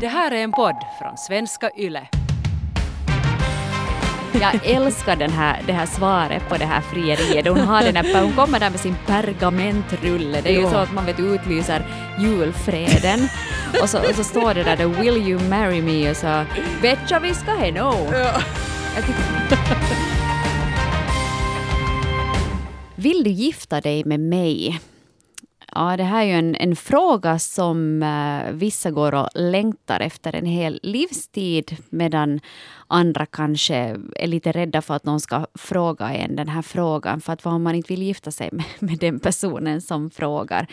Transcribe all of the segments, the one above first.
Det här är en podd från svenska YLE. Jag älskar den här, det här svaret på det här frieriet. Hon, har den här, hon kommer där med sin pergamentrulle. Det är ju så att man vet utlyser julfreden. Och så, och så står det där då, “Will you marry me?” och så “Betcha vi ska he no”. Jag tycker... Vill du gifta dig med mig? Ja, det här är ju en, en fråga som eh, vissa går och längtar efter en hel livstid medan andra kanske är lite rädda för att någon ska fråga en den här frågan för att vad om man inte vill gifta sig med, med den personen som frågar.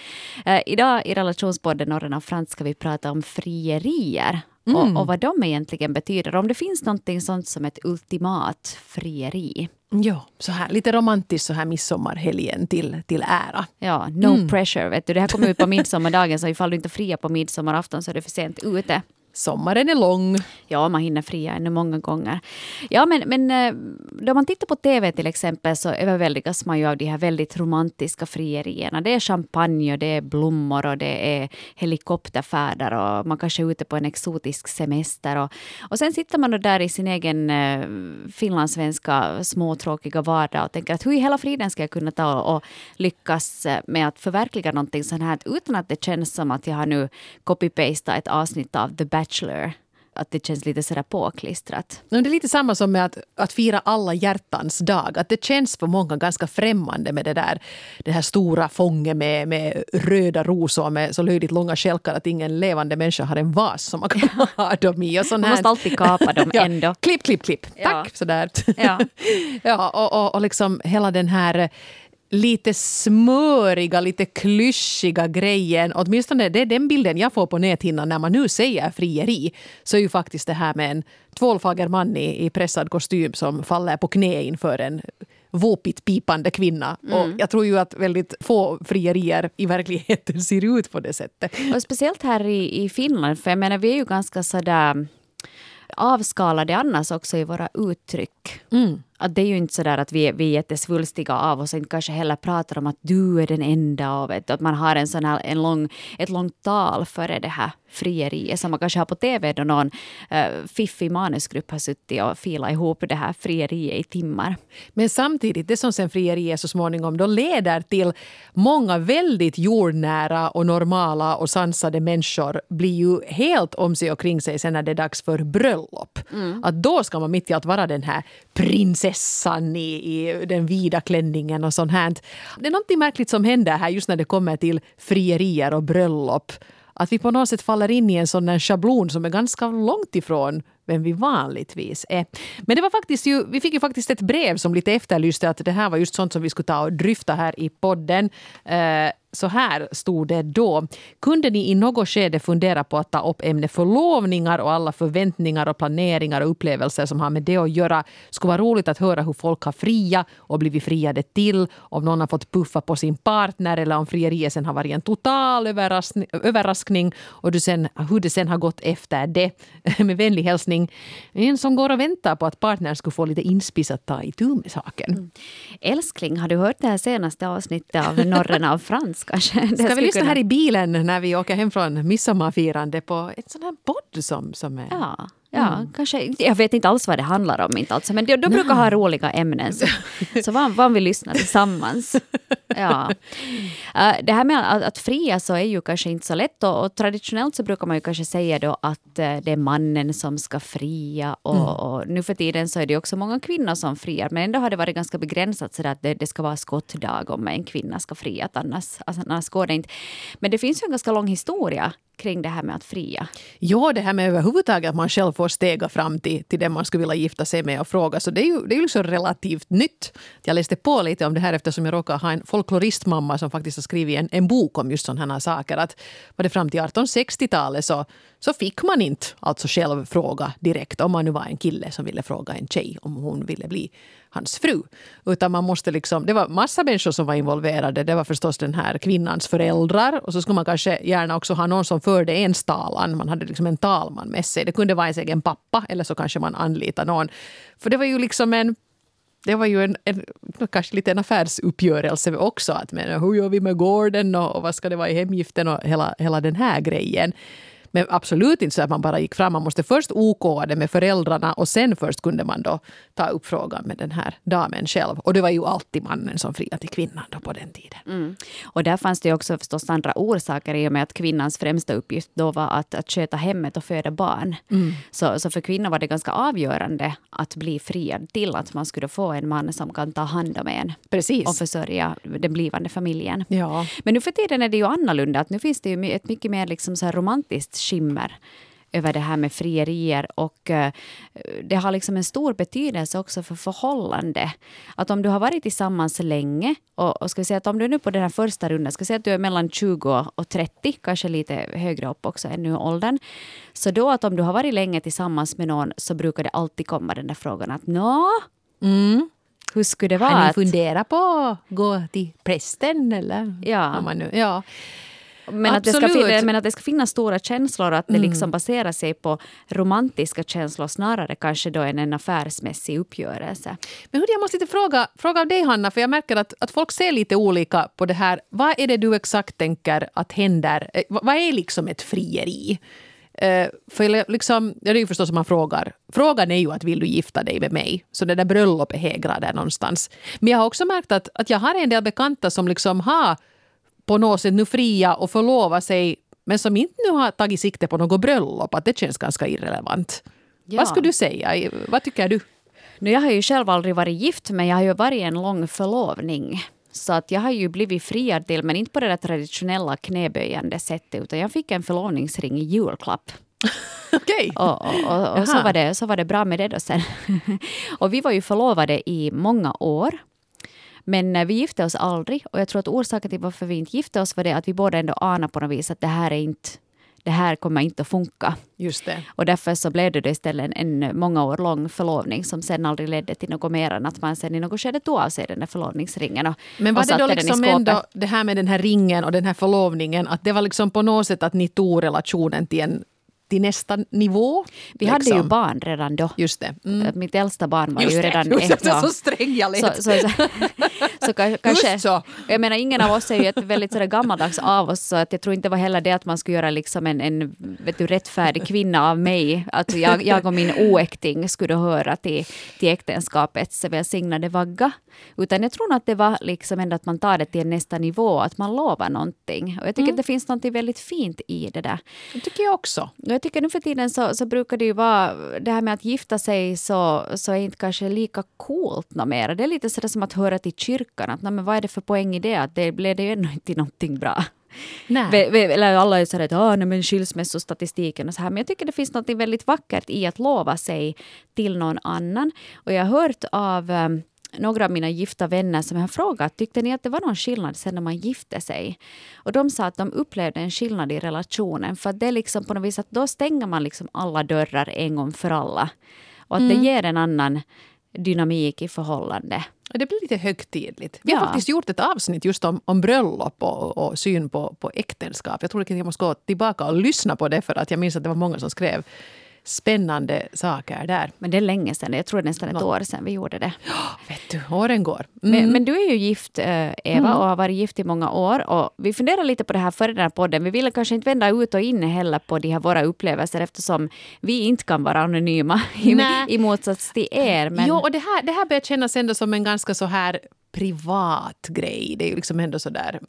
Eh, idag i relationspodden Norren och Frans ska vi prata om frierier och, och vad de egentligen betyder. Om det finns någonting sånt som ett ultimat frieri. Ja, så här, lite romantiskt så här midsommarhelgen till, till ära. Ja, no pressure. Vet du. Det här kommer ut på midsommardagen, så ifall du inte friar på midsommarafton så är det för sent ute. Sommaren är lång. Ja, man hinner fria ännu många gånger. Ja, men, men eh, då man tittar på TV till exempel så överväldigas man ju av de här väldigt romantiska frierierna. Det är champagne och det är blommor och det är helikopterfärder och man kanske är ute på en exotisk semester. Och, och sen sitter man då där i sin egen eh, finlandssvenska småtråkiga vardag och tänker att hur i hela friden ska jag kunna ta och, och lyckas med att förverkliga någonting sånt här utan att det känns som att jag har nu copy-pastat ett avsnitt av The Bachelor. Att det känns lite sådär påklistrat. Det är lite samma som med att, att fira alla hjärtans dag. Att det känns för många ganska främmande med det där det här stora fånget med, med röda rosor med så löjligt långa stjälkar att ingen levande människa har en vas som man kan ha dem i. Och sån Man här- måste alltid kapa dem ja, ändå. Klipp, klipp, klipp. Ja. Tack! Sådär. Ja. ja, och, och, och liksom hela den här lite smöriga, lite klyschiga grejen. Åtminstone det är den bilden jag får på näthinnan när man nu säger frieri. Så är ju faktiskt det här med en tvålfager man i, i pressad kostym som faller på knä inför en våpigt pipande kvinna. Och jag tror ju att väldigt få frierier i verkligheten ser ut på det sättet. Och speciellt här i, i Finland, för jag menar vi är ju ganska sådär avskalade annars också i våra uttryck. Att det är ju inte sådär att vi vi är jättesvulstiga av oss och inte kanske heller pratar om att du är den enda och vet, att man har en sån här, en lång, ett långt tal före det här frieriet som man kanske har på tv då någon uh, fiffig manusgrupp har suttit och filat ihop det här frieriet i timmar. Men samtidigt, det som sen frieriet så småningom då leder till många väldigt jordnära och normala och sansade människor blir ju helt om sig och kring sig sen när det är dags för bröllop. Att då ska man mitt i allt vara den här prinsessan i, i den vida klänningen och sånt här. Det är någonting märkligt som händer här just när det kommer till frierier och bröllop. Att vi på något sätt faller in i en sån där schablon som är ganska långt ifrån vem vi vanligtvis är. Men det var faktiskt ju, vi fick ju faktiskt ett brev som lite efterlyste att det här var just sånt som vi skulle ta och dryfta här i podden. Eh, så här stod det då. Kunde ni i något skede fundera på att ta upp ämnet förlovningar och alla förväntningar och planeringar och upplevelser som har med det att göra? Skulle vara roligt att höra hur folk har fria och blivit friade till. Om någon har fått puffa på sin partner eller om frieriet sen har varit en total överraskning, överraskning och du sen, hur det sen har gått efter det. Med vänlig hälsning en som går och väntar på att partnern skulle få lite inspis att ta itu med saken. Älskling, har du hört det här senaste avsnittet av Norren av Frans kanske? Det Ska vi lyssna kunna- här i bilen när vi åker hem från midsommarfirande på ett sån här podd som, som är... Ja, ja kanske. Jag vet inte alls vad det handlar om, inte alltså, men de, de brukar ha roliga ämnen. Så, så vad, vad vi lyssnar tillsammans. Ja. Eh, det här med att, att fria så är ju kanske inte så lätt och, och traditionellt så brukar man ju kanske säga då att eh, det är mannen som ska fria och, och nu för tiden så är det också många kvinnor som friar men ändå har det varit ganska begränsat så att det, det ska vara skottdag om en kvinna ska fria annars, alltså, annars går det inte. Men det finns ju en ganska lång historia kring det här med att fria. Ja, det här med överhuvudtaget att man själv får stega fram till, till den man skulle vilja gifta sig med och fråga. Så det är ju, det är ju liksom relativt nytt. Jag läste på lite om det här eftersom jag råkar ha en folkloristmamma som faktiskt har skrivit en, en bok om just sådana här saker. Att var det fram till 1860-talet så, så fick man inte alltså själv fråga direkt om man nu var en kille som ville fråga en tjej om hon ville bli hans fru. Utan man måste liksom, det var massa människor som var involverade. Det var förstås den här kvinnans föräldrar och så skulle man kanske gärna också ha någon som förde ens talan. Man hade liksom en talman med sig. Det kunde vara ens egen pappa eller så kanske man anlitar någon. För det var ju liksom en det var ju en, en, kanske lite en affärsuppgörelse också. Att men, hur gör vi med gården och, och vad ska det vara i hemgiften och hela, hela den här grejen. Men absolut inte så att man bara gick fram. Man måste först OK det med föräldrarna och sen först kunde man då ta upp frågan med den här damen själv. Och det var ju alltid mannen som friade till kvinnan då på den tiden. Mm. Och där fanns det ju också förstås andra orsaker i och med att kvinnans främsta uppgift då var att, att sköta hemmet och föda barn. Mm. Så, så för kvinnor var det ganska avgörande att bli friad till att man skulle få en man som kan ta hand om en. Precis. Och försörja den blivande familjen. Ja. Men nu för tiden är det ju annorlunda. Att nu finns det ju ett mycket mer liksom så här romantiskt skimmer över det här med frierier och uh, det har liksom en stor betydelse också för förhållande. Att om du har varit tillsammans länge och, och ska säga att om du är nu på den här första rundan, ska säga att du är mellan 20 och 30, kanske lite högre upp också ännu i åldern. Så då att om du har varit länge tillsammans med någon så brukar det alltid komma den där frågan att nå, mm. hur skulle det vara? Har ni funderat på att gå till prästen eller? Ja. Nu, ja. Men att, det ska, fin- men att det ska finnas stora känslor och att det Mm. liksom baserar sig på romantiska känslor snarare kanske då än en affärsmässig uppgörelse. Men hur, jag måste lite fråga, fråga av dig Hanna, för jag märker att, att folk ser lite olika på det här. Vad är det du exakt tänker att händer? Eh, vad- är liksom ett frieri? Eh, för liksom, det är ju förstås som man frågar. Frågan är ju att vill du gifta dig med mig? Så det där bröllopet hägrar där någonstans. Men jag har också märkt att, att jag har en del bekanta som liksom har på något sätt nu fria och förlova sig men som inte nu har tagit sikte på något bröllop. Att det känns ganska irrelevant. Ja. Vad skulle du säga? Vad tycker du? Nu, jag har ju själv aldrig varit gift men jag har ju varit i en lång förlovning. Så att jag har ju blivit friad till, men inte på det där traditionella knäböjande sättet utan jag fick en förlovningsring i julklapp. Okej. Och, och, och, och så, var det, så var det bra med det då sen. och vi var ju förlovade i många år. Men eh, vi gifte oss aldrig och jag tror att orsaken till varför vi inte gifte oss var det att vi båda ändå anade på något vis att det här är inte det här kommer inte att funka. Just det. Och därför så blev det istället en, en många år lång förlovning som sen aldrig ledde till något mer än att man sen i något skede tog av sig den där förlovningsringen och, Men var och det då liksom ändå det här med den här ringen och den här förlovningen, att det var liksom på något sätt att ni tog relationen till, en, till nästa nivå? Vi hade ju liksom? barn redan då. Just det. Mm. Mitt äldsta barn var Just ju redan det, ett. ja. så sträng jag lät. Så, så, så, så ka- kanske, så. Jag menar, ingen av oss är ju ett väldigt sådär gammaldags av oss, så att jag tror inte det var heller det att man skulle göra liksom en, en vet du, rättfärdig kvinna av mig. Att jag, jag och min oäkting skulle höra till, till äktenskapets välsignade vagga. Utan jag tror nog att det var liksom ändå att man tar det till nästa nivå, att man lovar någonting. Och jag tycker att det finns något väldigt fint i det där. Det tycker jag också. Jag tycker nu för tiden så, så brukar det ju vara det här med att gifta sig så, så är inte kanske lika coolt något mer. Det är lite sådär som att höra till kyrkan. Att, nej, men vad är det för poäng i det? Att det blev det ju ändå inte någonting bra. Nej. Eller alla är sådär att ah, nej, men skilsmässostatistiken och så här. Men jag tycker det finns något väldigt vackert i att lova sig till någon annan. Och jag har hört av um, några av mina gifta vänner som jag har frågat, tyckte ni att det var någon skillnad sen när man gifte sig? Och de sa att de upplevde en skillnad i relationen, för att det är liksom på något vis att då stänger man liksom alla dörrar en gång för alla. Och att det ger en annan dynamik i förhållande. Det blir lite högtidligt. Vi har Ja. faktiskt gjort ett avsnitt just om, om bröllop och, och syn på, på äktenskap. Jag tror att jag måste gå tillbaka och lyssna på det för att jag minns att det var många som skrev spännande saker där. Men det är länge sedan, jag tror nästan ett Nå. år sedan vi gjorde det. Vet du, åren går. Mm. Men, men du är ju gift, eh, Eva, och har varit gift i många år. Och vi funderar lite på det här före den här podden. Vi ville kanske inte vända ut och in heller på de här våra upplevelser eftersom vi inte kan vara anonyma i, i motsats till er. Men, Jo, och det här, det här börjar kännas ändå som en ganska så här privat grej. Det är ju liksom ändå så där,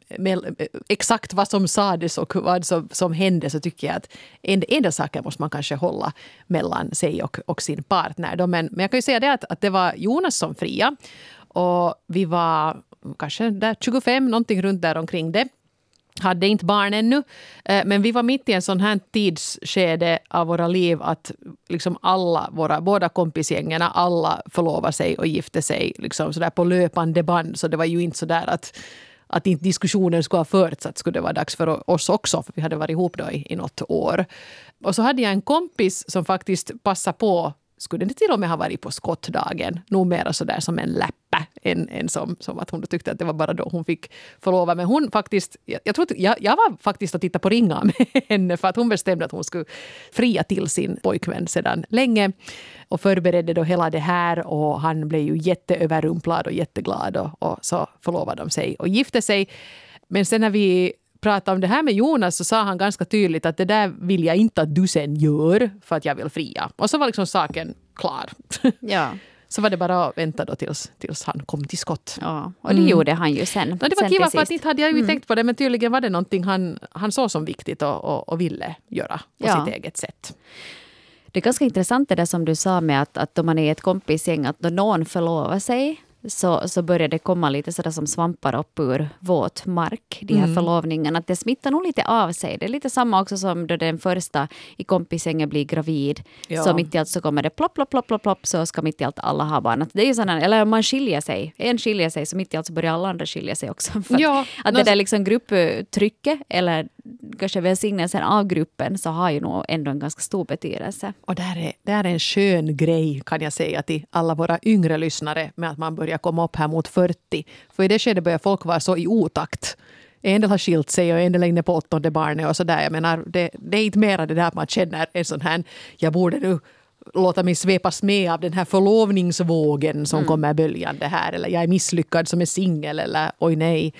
exakt vad som sades och vad som, som hände så tycker jag att en, en del saker måste man kanske hålla mellan sig och, och sin partner. Då. Men, men jag kan ju säga det att, att det var Jonas som fria och vi var kanske där 25, någonting runt där omkring det hade inte barn ännu, eh, men vi var mitt i en sån här tidsskede av våra liv att liksom alla våra, båda kompisgängerna, alla förlovade sig och gifte sig liksom sådär på löpande band. Så det var ju inte så där att, att inte diskussionen skulle ha förts att skulle det vara dags för oss också, för vi hade varit ihop då i, i något år. Och så hade jag en kompis som faktiskt passade på skulle det till och med ha varit på skottdagen, nog mera sådär som en läppa än, än som, som att hon tyckte att det var bara då hon fick förlova. Men hon faktiskt, jag, jag, tror, att- jag, jag var faktiskt och tittade på ringa med henne för att hon bestämde att hon skulle fria till sin pojkvän sedan länge och förberedde då hela det här och han blev ju jätteöverrumplad och jätteglad och, och så förlovade de sig och gifte sig. Men sen när vi pratade om det här med Jonas så sa han ganska tydligt att det där vill jag inte att du sen gör för att jag vill fria. Och så var liksom saken klar. Ja. Så var det bara att vänta då tills, tills han kom till skott. ja. Och det gjorde han ju sen. No, det var kiva för att inte hade jag ju tänkt på det men tydligen var det någonting han, han såg som viktigt och, och, och ville göra på Ja. sitt eget sätt. Det är ganska intressant det där som du sa med att, att om man är ett kompisgäng, att någon förlovar sig så, så börjar det komma lite sådär som svampar upp ur våt mark, de här förlovningarna. Att det smittar nog lite av sig. Det är lite samma också som då den första i kompisgänget blir gravid. Ja. Så mitt i allt så kommer det plopp, plopp, plopp, plopp, plopp så ska mitt i allt alla ha barn. Att det är ju sådana, eller om man skiljer sig, en skiljer sig så mitt i allt så börjar alla andra skilja sig också. För att, Ja, att nå- det där liksom grupptrycket eller kanske välsignelsen av gruppen så har ju nog ändå en ganska stor betydelse. Och det här, är, det här är en skön grej kan jag säga till alla våra yngre lyssnare med att man börjar komma upp här mot 40. För i det skedet börjar folk vara så i otakt. En del har skilt sig och en del är inne på åttonde barnet och sådär. Jag menar, det, det är inte mera det där att man känner en sån här, jag borde nu låta mig svepas med av den här förlovningsvågen som kommer böljande här. Eller jag är misslyckad som är singel eller oj nej.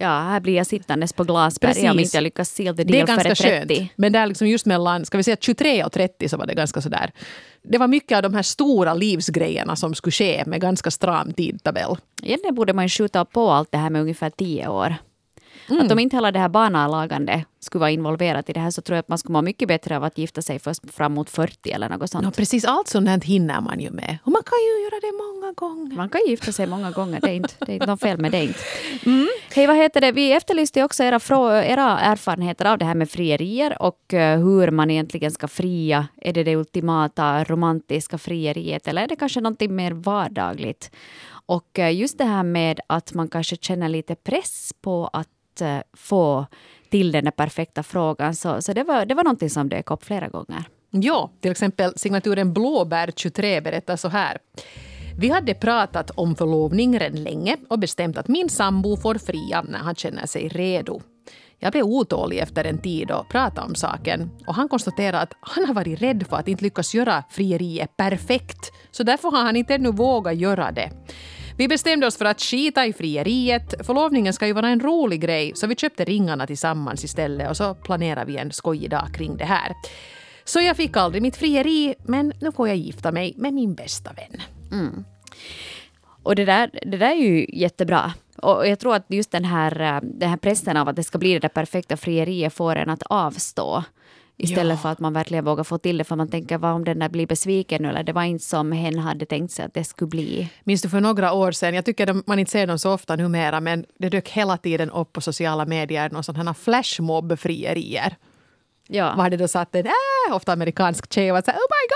Ja, här blir jag sittandes på Glasberg om inte jag lyckas the Det deal är ganska före 30. skönt. Men där liksom just mellan ska vi säga 23 och 30 så var det ganska sådär. Det var mycket av de här stora livsgrejerna som skulle ske med ganska stram tidtabell. Egentligen borde man ju skjuta på allt det här med ungefär 10 år. Mm. Att om inte hela det här barnalagande skulle vara involverat i det här så tror jag att man skulle må mycket bättre av att gifta sig först fram mot 40 eller något sånt. No, precis allt sånt här hinner man ju med. Och man kan ju göra det många gånger. Man kan gifta sig många gånger, det är inte, det är inte något fel med det. Inte. Mm. Hej, vad heter det? Vi efterlyste också era, era erfarenheter av det här med frierier och eh, hur man egentligen ska fria. Är det det ultimata romantiska frieriet eller är det kanske någonting mer vardagligt? Och eh, just det här med att man kanske känner lite press på att eh, få till den perfekta frågan. Så, så det, var, det var någonting som dök upp flera gånger. Ja, till exempel signaturen Blåbär23 berättar så här. Vi hade pratat om förlovning redan länge och bestämt att min sambo får fria när han känner sig redo. Jag blev otålig efter en tid och pratade om saken och han konstaterade att han har varit rädd för att inte lyckas göra frieriet perfekt. Så därför har han inte ännu vågat göra det. Vi bestämde oss för att skita i frieriet. Förlovningen ska ju vara en rolig grej så vi köpte ringarna tillsammans istället och så planerar vi en skojig dag kring det här. Så jag fick aldrig mitt frieri men nu får jag gifta mig med min bästa vän. Mm. Och det där, det där är ju jättebra. Och jag tror att just den här, eh, den här pressen av att det ska bli det där perfekta frieriet får en att avstå. Istället Ja. för att man verkligen vågar få till det. För man tänker, vad om den där blir besviken? Eller det var inte som hen hade tänkt sig att det skulle bli. Minns du för några år sedan, jag tycker de- man inte ser dem så ofta numera, men det dök hela tiden upp på sociala medier någon sån här flashmob-frierier. Ja. Var det då satt en äh, ofta amerikansk tjej och var så här, oh my god,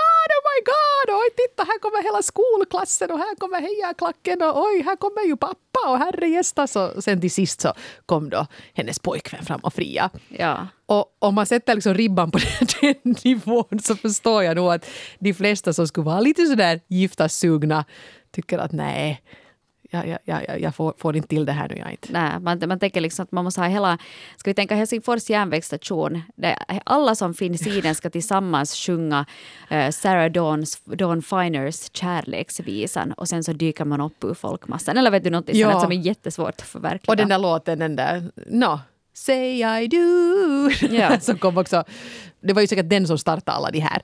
my god, oj titta här kommer hela skolklassen och här kommer hejaklacken och oj här kommer ju pappa och herre gästas och sen till sist så kom då hennes pojkvän fram och fria. ja. Och om man sätter liksom ribban på den nivån så förstår jag nog att de flesta som skulle vara lite sådär giftassugna tycker att nej, jag, jag, jag, får, får inte till det här nu. Jag inte. Nej, man, man tänker liksom att man måste ha hela... Ska vi tänka Helsingfors järnvägsstation. Det, alla som finns i den ska tillsammans sjunga eh, Sarah Dawns, Dawn Finers kärleksvisan och sen så dyker man upp ur folkmassan. Eller vet du något Ja. sånt som är jättesvårt att förverkliga. Och den där låten, den där, no, say I do, Ja. som kom också. Det var ju säkert den som startade alla de här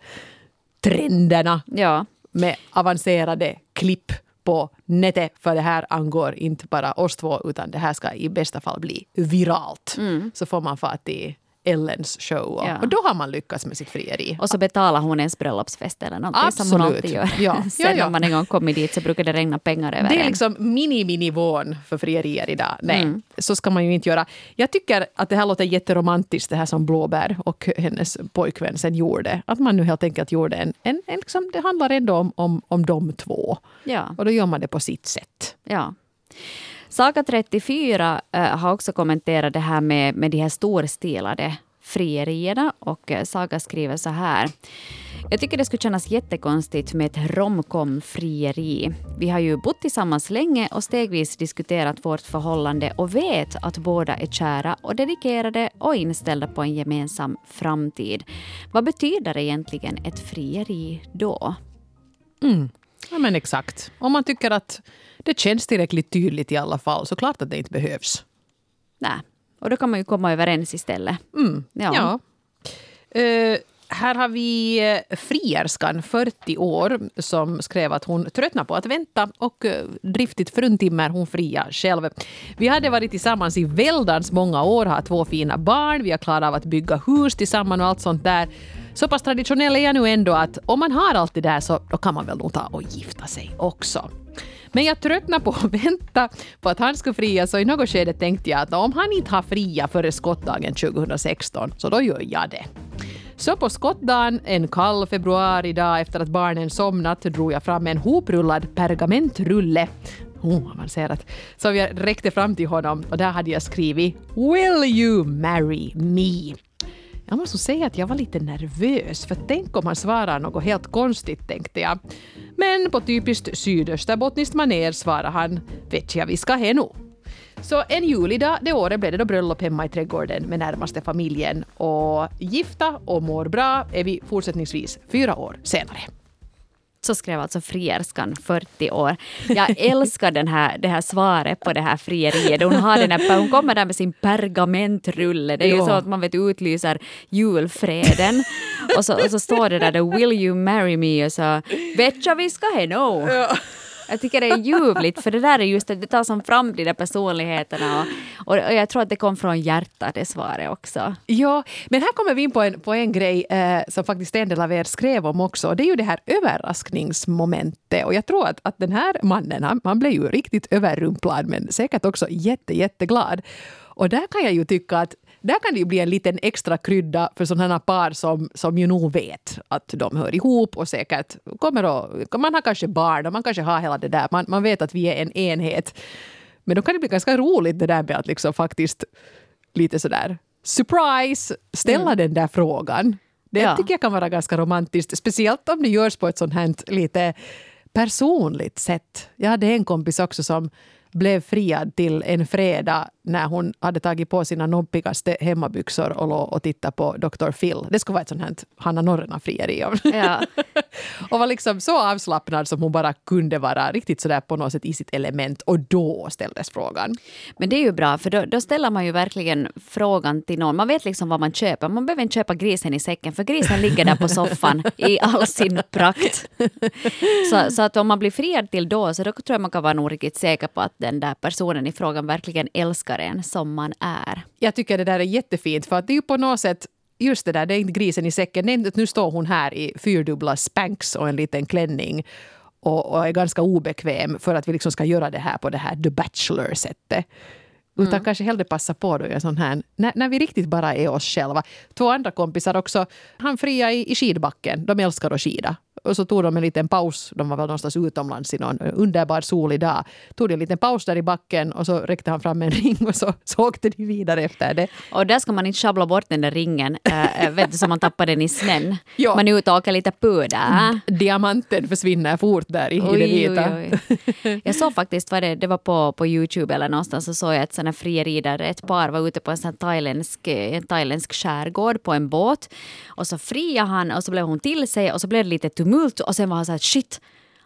trenderna Ja, med avancerade klipp på nätet. För det här angår inte bara oss två utan det här ska i bästa fall bli viralt. Så får man fara till Ellens show och. Ja. och då har man lyckats med sitt frieri. och så betalar hon ens bröllopsfest eller någonting som hon Absolut. alltid gör. Ja. Sen Ja, ja. om man en gång kommer dit så brukar det regna pengar över Det är en. liksom mini-minivån för frierier idag. Nej, Mm. så ska man ju inte göra. Jag tycker att det här låter jätteromantiskt, det här som Blåbär och hennes pojkvän sen gjorde. Att man nu helt enkelt gjorde en... en, en liksom, det handlar ändå om, om, om de två. Ja. Och då gör man det på sitt sätt. Ja. Saga 34 äh, eh, har också kommenterat det här med, med de här storstilade frierierna och eh, Saga skriver så här. Jag tycker det skulle kännas jättekonstigt med ett romcom-frieri. Vi har ju bott tillsammans länge och stegvis diskuterat vårt förhållande och vet att båda är kära och dedikerade och inställda på en gemensam framtid. Vad betyder egentligen ett frieri då? Mm. Ja, men exakt. Om man tycker att det känns tillräckligt tydligt i alla fall så klart att det inte behövs. Nej. Och då kan man ju komma överens istället. Mm. Ja. Ja. Eh, här har vi eh, frierskan, 40 år, som skrev att hon tröttnar på att vänta och eh, driftigt fruntimmer hon fria själv. Vi hade varit tillsammans i väldans många år, har två fina barn, vi har klarat av att bygga hus tillsammans och allt sånt där. Så pass traditionell är jag nu ändå att om man har allt det där så då kan man väl nog ta och gifta sig också. Men jag tröttnade på att vänta på att han skulle fria så i något skede tänkte jag att om han inte har fria före skottdagen 2016 så då gör jag det. Så på skottdagen, en kall februaridag efter att barnen somnat, drog jag fram en hoprullad pergamentrulle Oh, avancerat. Som jag räckte fram till honom och där hade jag skrivit “Will you marry me?” Jag måste säga att jag var lite nervös, för tänk om han svarar något helt konstigt, tänkte jag. Men på typiskt sydösterbottniskt manér svarade han ”Vet jag, vi ska he nu”. Så en julidag det året blev det då bröllop hemma i trädgården med närmaste familjen. Och gifta och mår bra är vi fortsättningsvis fyra år senare. Så skrev alltså frierskan, 40 år. Jag älskar den här, det här svaret på det här frieriet. Hon, har den här, hon kommer där med sin pergamentrulle. Det är ju Ja. så att man vet utlyser julfreden. Och så, och så står det där då, “Will you marry me?” och så “Vet jag vi ska he no?” Jag tycker det är ljuvligt, för det där är just det, det tar som fram de där personligheterna. Och, och, och jag tror att det kom från hjärtat, det svaret också. Ja, men här kommer vi in på en, på en grej eh, som faktiskt en del av er skrev om också. Det är ju det här överraskningsmomentet. Och jag tror att, att den här mannen, han, han blev ju riktigt överrumplad men säkert också jätte, jätteglad. Och där kan jag ju tycka att där kan det ju bli en liten extra krydda för sådana par som, som ju nog vet att de hör ihop och säkert kommer att... Man har kanske barn och man kanske har hela det där. Man, man vet att vi är en enhet. Men då kan det bli ganska roligt det där med att liksom faktiskt lite sådär surprise, ställa den där frågan. Det Ja. tycker jag kan vara ganska romantiskt. Speciellt om det görs på ett sånt här lite personligt sätt. Jag hade en kompis också som blev friad till en fredag när hon hade tagit på sina nobbigaste hemmabyxor och låg och tittade på Dr. Phil. Det skulle vara ett sånt här Hanna Norrena-frieri. Ja. och var liksom så avslappnad som hon bara kunde vara. Riktigt sådär på något sätt i sitt element. Och då ställdes frågan. Men det är ju bra, för då, då ställer man ju verkligen frågan till någon. Man vet liksom vad man köper. Man behöver inte köpa grisen i säcken, för grisen ligger där på soffan i all sin prakt. Så, så att om man blir friad till då, så då tror jag man kan vara nog riktigt säker på att den där personen i frågan verkligen älskar en som man är. Jag tycker det där är jättefint för att det är ju på något sätt Just det där, det är inte grisen i säcken. Att nu står hon här i fyrdubbla spanks och en liten klänning och, och är ganska obekväm för att vi liksom ska göra det här på det här The Bachelor-sättet. Utan kanske hellre passa på då en sån här, när, när vi riktigt bara är oss själva. Två andra kompisar också, han fria i, i skidbacken. De älskar att skida. Och så tog de en liten paus, de var väl någonstans utomlands i någon underbar solig dag. Tog de en liten paus där i backen och så räckte han fram en ring och så, så åkte de vidare efter det. Och där ska man inte sjabbla bort den där ringen, äh, vet du, så man tappar den i snön. Ja. Man är ute och åker lite puder. Diamanten försvinner fort där i, i det vita. oj, oj. Jag såg faktiskt, vad det, det var på, på Youtube eller någonstans, så såg jag ett sånt här frieri där ett par var ute på en sån här thailändsk, en thailändsk skärgård på en båt. Och så friade han och så blev hon till sig och så blev det lite tumult och sen var han så här shit,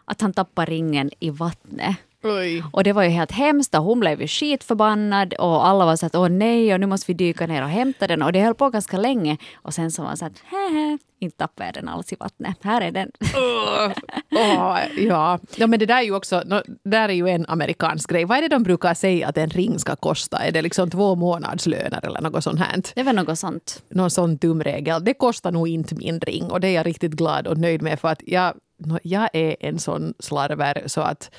att han tappar ringen i vattnet. Oj. Och det var ju helt hemskt och hon blev ju skitförbannad och alla var så att åh nej och nu måste vi dyka ner och hämta den och det höll på ganska länge och sen så var man så att inte tappade jag den alls i vattnet. Här är den. Åh, ja. ja, men det där är ju också no, där är ju en amerikansk grej. Vad är det de brukar säga att en ring ska kosta? Är det liksom två månadslöner eller något sånt här? Det var något sånt. Någon sån tumregel. Det kostar nog inte min ring och det är jag riktigt glad och nöjd med för att jag, no, jag är en sån slarver så att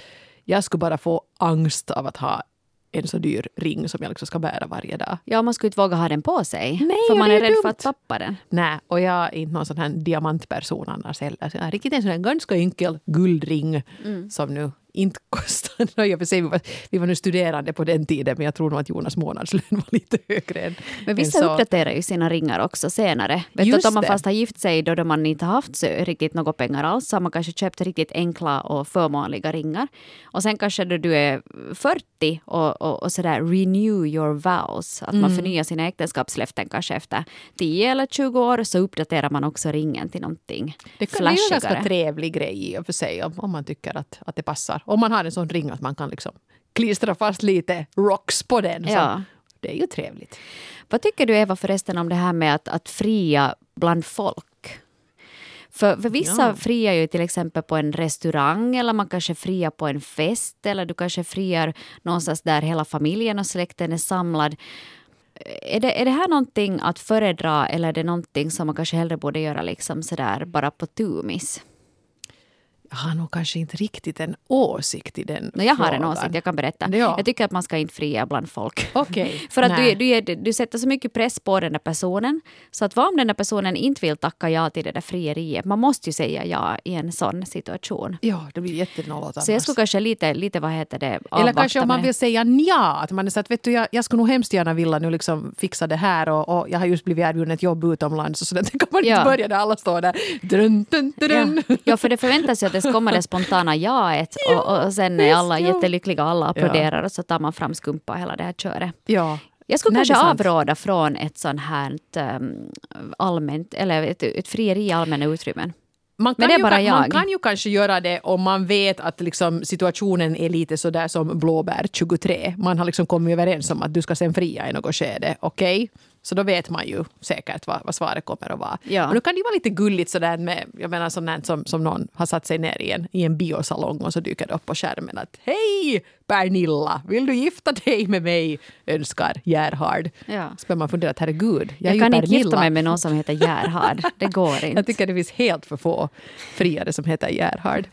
jag skulle bara få angst av att ha en så dyr ring som jag liksom ska bära varje dag. Ja, man skulle inte våga ha den på sig. Nej, för man är, är rädd för dumt. att tappa den. Nej, och jag är inte någon sån här diamantperson annars heller. Så jag är riktigt en sån här ganska enkel guldring som nu inte i och för sig, vi, var, vi var nu studerande på den tiden men jag tror nog att Jonas månadslön var lite högre än Men än vissa så. uppdaterar ju sina ringar också senare. Vet du, Just att om man det. fast har gift sig då, då man inte har haft så riktigt några pengar alls så har man kanske köpt riktigt enkla och förmånliga ringar. Och sen kanske då du är 40 och, och, och sådär renew your vows, att Mm. man förnyar sina äktenskapslöften kanske efter 10 eller 20 år så uppdaterar man också ringen till någonting Det kan bli en ganska flashigare. trevlig grej i och för sig om, om man tycker att, att det passar. Om man har en sån ring att man kan liksom klistra fast lite rocks på den Ja. det är ju trevligt. Vad tycker du Eva förresten om det här med att, att fria bland folk? För, för vissa Ja. friar ju till exempel på en restaurang eller man kanske friar på en fest eller du kanske friar någonstans där hela familjen och släkten är samlad. Är det, är det här någonting att föredra eller är det någonting som man kanske hellre borde göra liksom sådär bara på tumis? Jag har nog kanske inte riktigt en åsikt i den No, jag har en frågan. åsikt, jag kan berätta. Ja. Jag tycker att man ska inte fria bland folk. Okej. För att du, du, du sätter så mycket press på den där personen. Så att vad om den där personen inte vill tacka ja till det där frieriet? Man måste ju säga ja i en sån situation. Ja, det blir jättenollat Så jag skulle kanske lite, lite vad heter det, Eller kanske om man vill säga nja. Att man är så att, vet du, jag, jag skulle nog hemskt gärna vilja nu liksom fixa det här och, och jag har just blivit erbjuden ett jobb utomlands. Och så där kan man Ja. inte börja där alla står där. Drun, dun, dun. Ja. ja, för det förväntas ju att det ska komma det spontana jaet och, och sen är alla jättelyckliga och alla applåderar och så tar man fram skumpa och hela det här köret. Ja. Jag skulle Nej, kanske avråda från ett sånt här um, allmänt, eller ett, ett frieri i allmänna utrymmen. Man Men kan, det är ju, man kan ju kanske göra det om man vet att liksom situationen är lite så där som blåbär 23. Man har liksom kommit överens om att du ska sen fria i något skede. Okej? Så då vet man ju säkert vad, vad svaret kommer att vara. Ja. Men då kan det ju vara lite gulligt sådär med, jag menar sånt som, som någon har satt sig ner i en, i en biosalong och så dyker det upp på skärmen att Hej Pernilla, vill du gifta dig med mig? Önskar Gerhard. Ja. Så börjar man fundera att herregud, jag, Jag, är kan ju inte gifta mig med någon som heter Gerhard. Det går inte. Jag tycker det finns helt för få friare som heter Gerhard.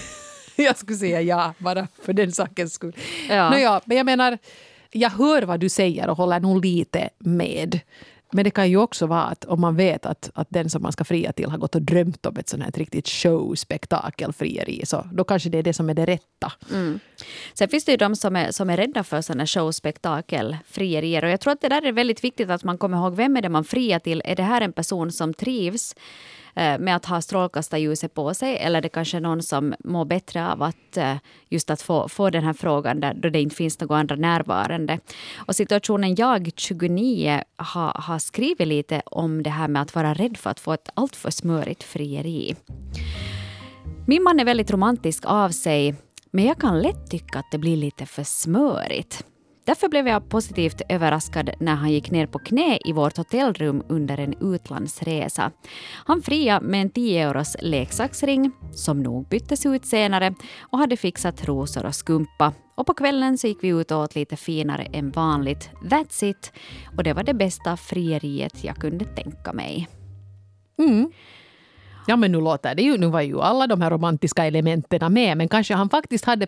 jag skulle säga ja, bara för den sakens skull. Ja. Nåja, men jag menar, jag hör vad du säger och håller nog lite med. Men det kan ju också vara att om man vet att, att den som man ska fria till har gått och drömt om ett sånt här ett riktigt showspektakelfrieri så då kanske det är det som är det rätta. Mm. Sen finns det ju de som är, som är rädda för sådana showspektakel, frierier. Och jag tror att det där är väldigt viktigt att man kommer ihåg vem är det man friar till. Är det här en person som trivs Eh, med att ha strålkastarljuset på sig eller det kanske är någon som mår bättre av att eh, just att få, få den här frågan där, då det inte finns några andra närvarande. Och situationen jag, 29, har, har skrivit lite om det här med att vara rädd för att få ett alltför smörigt frieri. Min man är väldigt romantisk av sig, men jag kan lätt tycka att det blir lite för smörigt. Därför blev jag positivt överraskad när han gick ner på knä i vårt hotellrum under en utlandsresa. Han fria med en 10 euros leksaksring, som nog byttes ut senare, och hade fixat rosor och skumpa. Och på kvällen så gick vi ut och åt lite finare än vanligt. That's it! Och det var det bästa frieriet jag kunde tänka mig. Mm. Ja men nu låter det ju, nu var ju alla de här romantiska elementen med men kanske han faktiskt hade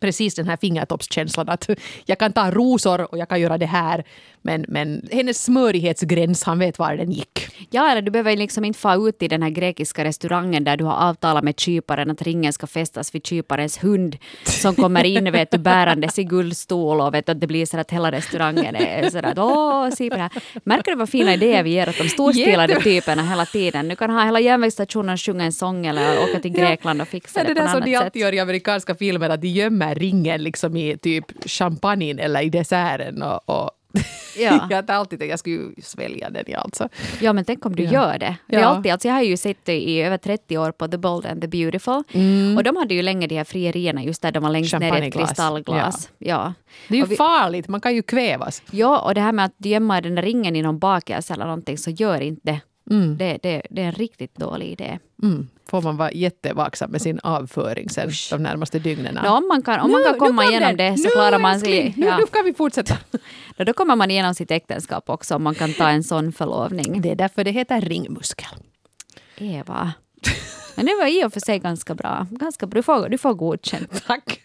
precis den här fingertoppskänslan att jag kan ta rosor och jag kan göra det här men, men hennes smörighetsgräns, han vet var den gick. Ja, eller du behöver liksom inte få ut i den här grekiska restaurangen där du har avtalat med kyparen att ringen ska fästas vid kyparens hund som kommer in vet du, bärandes i guldstol och vet du, att det blir så att hela restaurangen är sådär att åh, se på det här. Märker du vad fina idéer vi ger åt de storstilade Jätte- typerna hela tiden? Du kan ha hela järnvägsstationen sjunga en sång eller åka till Grekland och fixa Ja, det, det på där något som annat de sätt. alltid gör i amerikanska filmer, att de gömmer ringen liksom i typ champagnen eller i desserten. Och, och Ja. jag har alltid tänkt jag skulle svälja den alltså. Ja, men tänk om du Ja. gör det. det är Ja. alltid, alltså jag har ju sett det i över 30 år på The Bold and the Beautiful. Och de hade ju länge de här frierierna just där de var längst ner i ett kristallglas. Ja. Det är ju vi- farligt, man kan ju kvävas. Ja, och det här med att gömma den där ringen i någon bakelse eller någonting, så gör inte det. Det, det. det är en riktigt dålig idé. Mm. Får man vara jättevaksam med sin avföring sen de närmaste dygnen. Nå, om man kan, om man Nu- kan nu komma kom igenom den. det så Nu, klarar man sig. älskling, Nu, Ja. nu kan vi fortsätta. Då, då kommer man igenom sitt äktenskap också om man kan ta en sån förlovning. Det är därför det heter ringmuskel. Eva. Men det var i och för sig ganska bra. Ganska bra. Du, får, du får godkänt. Tack.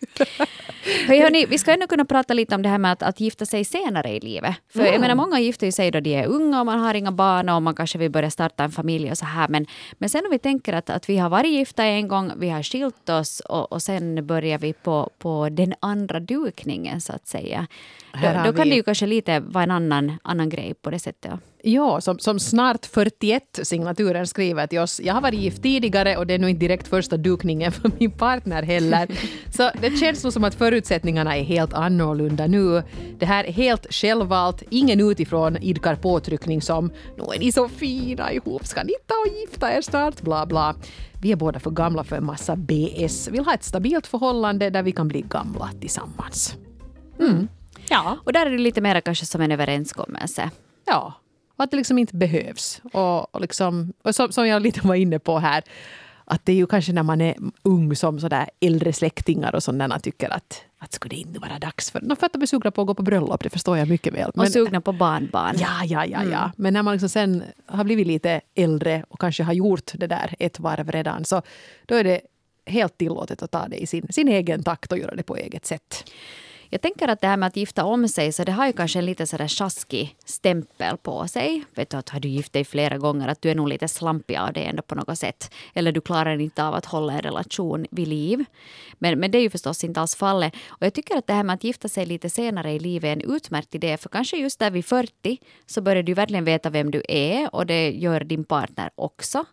Hej, hörni, vi ska ännu kunna prata lite om det här med att, att gifta sig senare i livet. För jag menar, många gifter sig då de är unga och man har inga barn och man kanske vill börja starta en familj och så här. Men, men sen om vi tänker att, att vi har varit gifta en gång, vi har skilt oss och, och sen börjar vi på, på den andra dukningen så att säga. Då, då kan vi- det ju kanske lite vara en annan, annan grej på det sättet. Ja. Som, som snart 41 signaturen skriver till oss. Jag har varit gift tidigare och det är nog inte direkt första dukningen för min partner heller. Så det känns nog som att förutsättningarna är helt annorlunda nu. Det här är helt självvalt. Ingen utifrån idkar påtryckning som nu är ni så fina ihop, ska ni ta och gifta er snart? Bla bla. Vi är båda för gamla för en massa BS. Vill ha ett stabilt förhållande där vi kan bli gamla tillsammans. Ja. Och där är det lite mer kanske som en överenskommelse. Ja, och att det liksom inte behövs. Och, och, liksom, och som, som jag lite var inne på här, att det är ju kanske när man är ung som sådär äldre släktingar och sådana tycker att, att skulle det inte vara dags för... No, för att de är sugna på att gå på bröllop, det förstår jag mycket väl. och sugna på barnbarn. Ja, ja, ja. ja. Men när man liksom sen har blivit lite äldre och kanske har gjort det där ett varv redan, så då är det helt tillåtet att ta det i sin, sin egen takt och göra det på eget sätt. Jag tänker att det här med att gifta om sig, så det har ju kanske en lite sådär sjaskig stämpel på sig. Vet du att har du gift dig flera gånger, att du är nog lite slampig av det ändå på något sätt. Eller du klarar inte av att hålla en relation vid liv. Men, men det är ju förstås inte alls fallet. Och jag tycker att det här med att gifta sig lite senare i livet är en utmärkt idé. För kanske just där vid 40 så börjar du verkligen veta vem du är och det gör din partner också.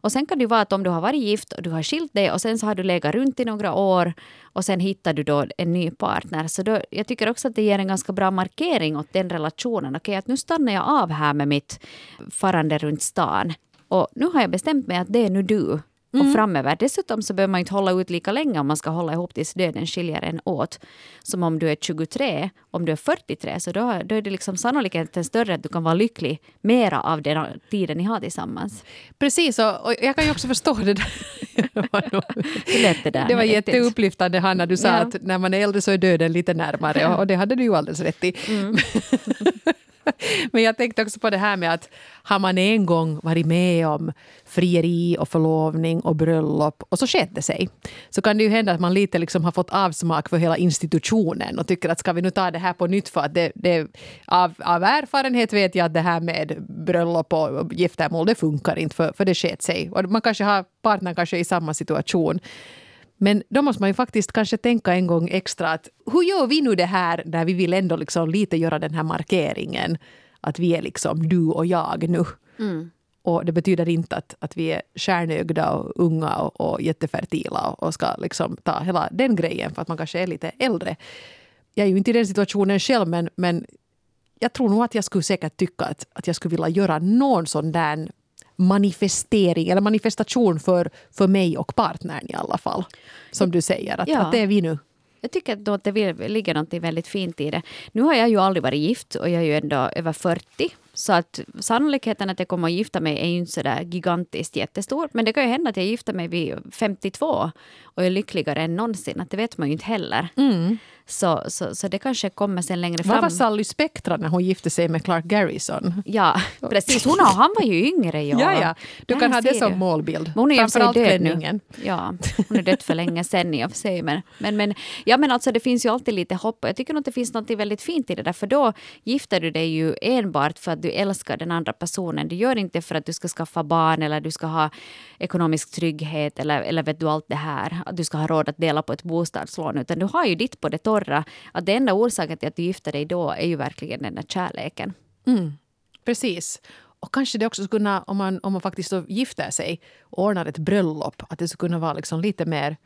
Och sen kan det ju vara att om du har varit gift och du har skilt dig och sen så har du legat runt i några år och sen hittar du då en ny partner. Så då, jag tycker också att det ger en ganska bra markering åt den relationen. Okej, att nu stannar jag av här med mitt farande runt stan. Och nu har jag bestämt mig att det är nu du. Och framöver. Dessutom så behöver man inte hålla ut lika länge om man ska hålla ihop tills döden skiljer en åt. Som om du är 23, om du är 43, så då, då är det liksom sannolikheten större att du kan vara lycklig mera av den tiden ni har tillsammans. Precis, och, och jag kan ju också förstå det där. Det där? Det var jätteupplyftande Hanna, du sa Ja. att när man är äldre så är döden lite närmare och, och det hade du ju alldeles rätt i. Mm. Men jag tänkte också på det här med att har man en gång varit med om frieri och förlovning och bröllop och så sket det sig. Så kan det ju hända att man lite liksom har fått avsmak för hela institutionen och tycker att ska vi nu ta det här på nytt för att det, det, av, av erfarenhet vet jag att det här med bröllop och giftermål det funkar inte för, för det sket sig. Och man kanske har partnern kanske i samma situation. Men då måste man ju faktiskt kanske tänka en gång extra att hur gör vi nu det här när vi vill ändå liksom lite göra den här markeringen att vi är liksom du och jag nu. Och det betyder inte att, att vi är stjärnögda och unga och, och jättefertila och, och ska liksom ta hela den grejen för att man kanske är lite äldre. Jag är ju inte i den situationen själv men, men jag tror nog att jag skulle säkert tycka att, att jag skulle vilja göra någon sån där manifestering eller manifestation för, för mig och partnern i alla fall. Som du säger, att, Ja. att det är vi nu. Jag tycker då att det ligger något väldigt fint i det. Nu har jag ju aldrig varit gift och jag är ju ändå över 40. Så att sannolikheten att jag kommer att gifta mig är ju inte så där gigantiskt jättestor. Men det kan ju hända att jag gifter mig vid 52 och är lyckligare än någonsin. Att det vet man ju inte heller. Så, så, så det kanske kommer sen längre Vad fram. var Sally Spectra när hon gifte sig med Clark Garrison? Ja, precis. Hon, har- han var ju yngre. Ja, Ja, ja. Du kan ha det som du. målbild. Men hon är och Framförallt död klänningen. nu. Ja, hon är dött för länge sedan i och för sig. Men, men, men, ja, men alltså, det finns ju alltid lite hopp. Och Jag tycker nog att det finns något väldigt fint i det där. För då gifter du dig ju enbart för att du älskar den andra personen. Du gör inte för att du ska skaffa barn eller du ska ha ekonomisk trygghet eller, eller vet du allt det här. Att du ska ha råd att dela på ett bostadslån. Utan du har ju ditt på det torra. Att den enda orsaken till att du gifter dig då är ju verkligen den där kärleken. Mm, precis. Och kanske det också skulle kunna, om man, om man faktiskt gifter sig och ordnar ett bröllop, att det skulle kunna vara liksom lite mer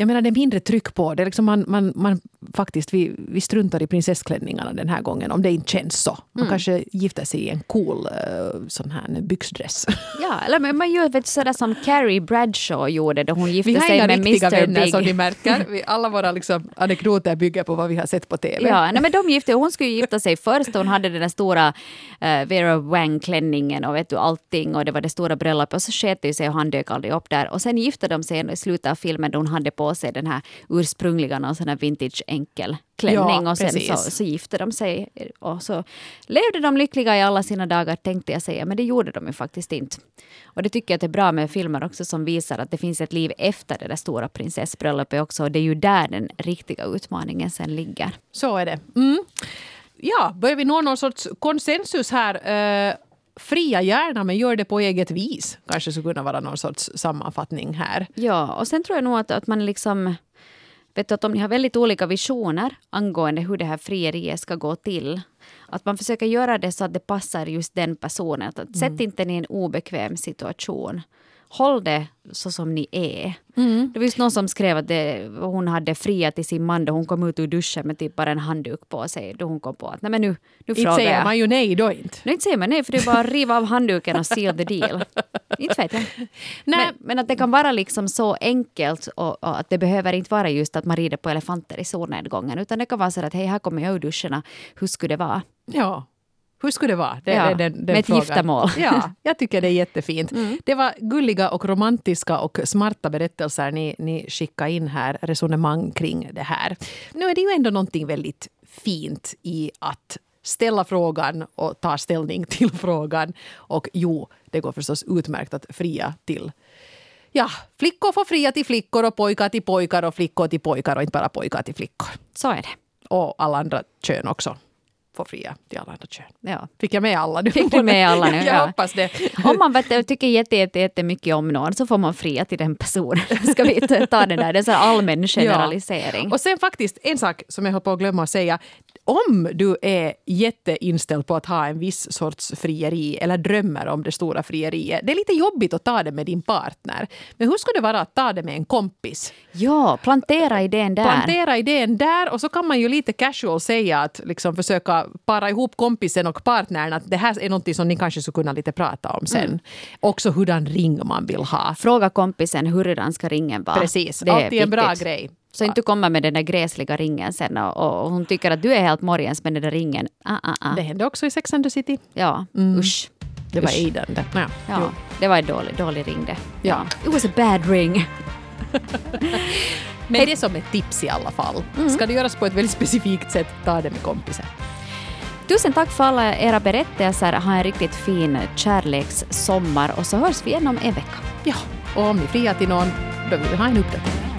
jag menar det är mindre tryck på det. Liksom man, man, man faktiskt, vi, vi struntar i prinsessklänningarna den här gången om det inte känns så. Man kanske gifter sig i en cool uh, sån här byxdress. Ja, eller men man gör vet, sådär som Carrie Bradshaw gjorde då hon gifte Vi har sig inga med riktiga Mr vänner Big. som ni märker. Vi, alla våra liksom, anekdoter bygger på vad vi har sett på TV. Ja, nej, men de gifte, hon skulle gifta sig först. Hon hade den där stora uh, Vera Wang-klänningen och vet du, allting och det var det stora bröllopet och så sket det sig och han dök aldrig upp där. Och sen gifte de sig i slutet av filmen då hon hade på sig den här ursprungliga någon sån här vintage enkel klänning Ja, och sen så, precis. så gifte de sig och så levde de lyckliga i alla sina dagar tänkte jag säga, men det gjorde de ju faktiskt inte. Och det tycker jag att det är bra med filmer också som visar att det finns ett liv efter det där stora prinsessbröllopet också och det är ju där den riktiga utmaningen sen ligger. Så är det. Mm. Ja, börjar vi nå någon sorts konsensus här? Eh, fria gärna, men gör det på eget vis. Kanske skulle kunna vara någon sorts sammanfattning här. Ja, och sen tror jag nog att, att man liksom... Vet du, att om ni har väldigt olika visioner angående hur det här frieriet ska gå till, att man försöker göra det så att det passar just den personen. Att, att Sätt inte i en obekväm situation. Håll det så som ni är. Mm. Det var just någon som skrev att det, hon hade friat till sin man då hon kom ut ur duschen med typ bara en handduk på sig. Då hon kom på att nej men nu, nu Inte frågar säger jag. man ju nej då inte. Nej, inte säger man nej, för det är bara att riva av handduken och seal the deal. inte vet jag. Nej. Men, men att det kan vara liksom så enkelt och, och att det behöver inte vara just att man rider på elefanter i solnedgången, utan det kan vara så att hej, här kommer jag ur duschen, och hur skulle det vara? Ja. Hur skulle det vara? Det, Ja, det, den, den med ett giftermål. Ja, jag tycker det är jättefint. Det var gulliga och romantiska och smarta berättelser ni, ni skickade in här, resonemang kring det här. Nu är det ju ändå någonting väldigt fint i att ställa frågan och ta ställning till frågan. Och jo, det går förstås utmärkt att fria till Ja, flickor får fria till flickor och pojkar till pojkar och flickor till pojkar och inte bara pojkar till flickor. Så är det. Och alla andra kön också får fria till alla andra kön. Ja. Fick jag med alla nu? Fick du med alla nu? jag Ja. hoppas det. Om man vet, tycker jätte, jätte, jättemycket om någon så får man fria till den personen. Ska vi ta den där? Det är här allmän generalisering. Och sen faktiskt en sak som jag höll på att glömma att säga. Om du är jätteinställd på att ha en viss sorts frieri eller drömmer om det stora frieriet. Det är lite jobbigt att ta det med din partner. Men hur skulle det vara att ta det med en kompis? Ja, plantera idén där. Plantera idén där och så kan man ju lite casual säga att liksom försöka para ihop kompisen och partnern att det här är något som ni kanske skulle kunna lite prata om sen. Mm. Också hurdan ring man vill ha. Fråga kompisen hurdan ska ringen vara. Precis, Det är alltid en bra grej. Så inte du kommer med den där gräsliga ringen sen och, och hon tycker att du är helt morgens med den där ringen. Ah, ah, ah. Det hände också i Sex and the City. Ja, usch. Det var. Aidan det. Ja. Ja, det var en dålig, dålig ring det. Ja. It was a bad ring. Men det är som ett tips i alla fall. Mm. Ska det göras på ett väldigt specifikt sätt, ta det med kompisar. Tusen tack för alla era berättelser. Ha en riktigt fin kärlekssommar och så hörs vi igen om en vecka. Ja, och om ni friar till någon, då vill vi ha en uppdatering.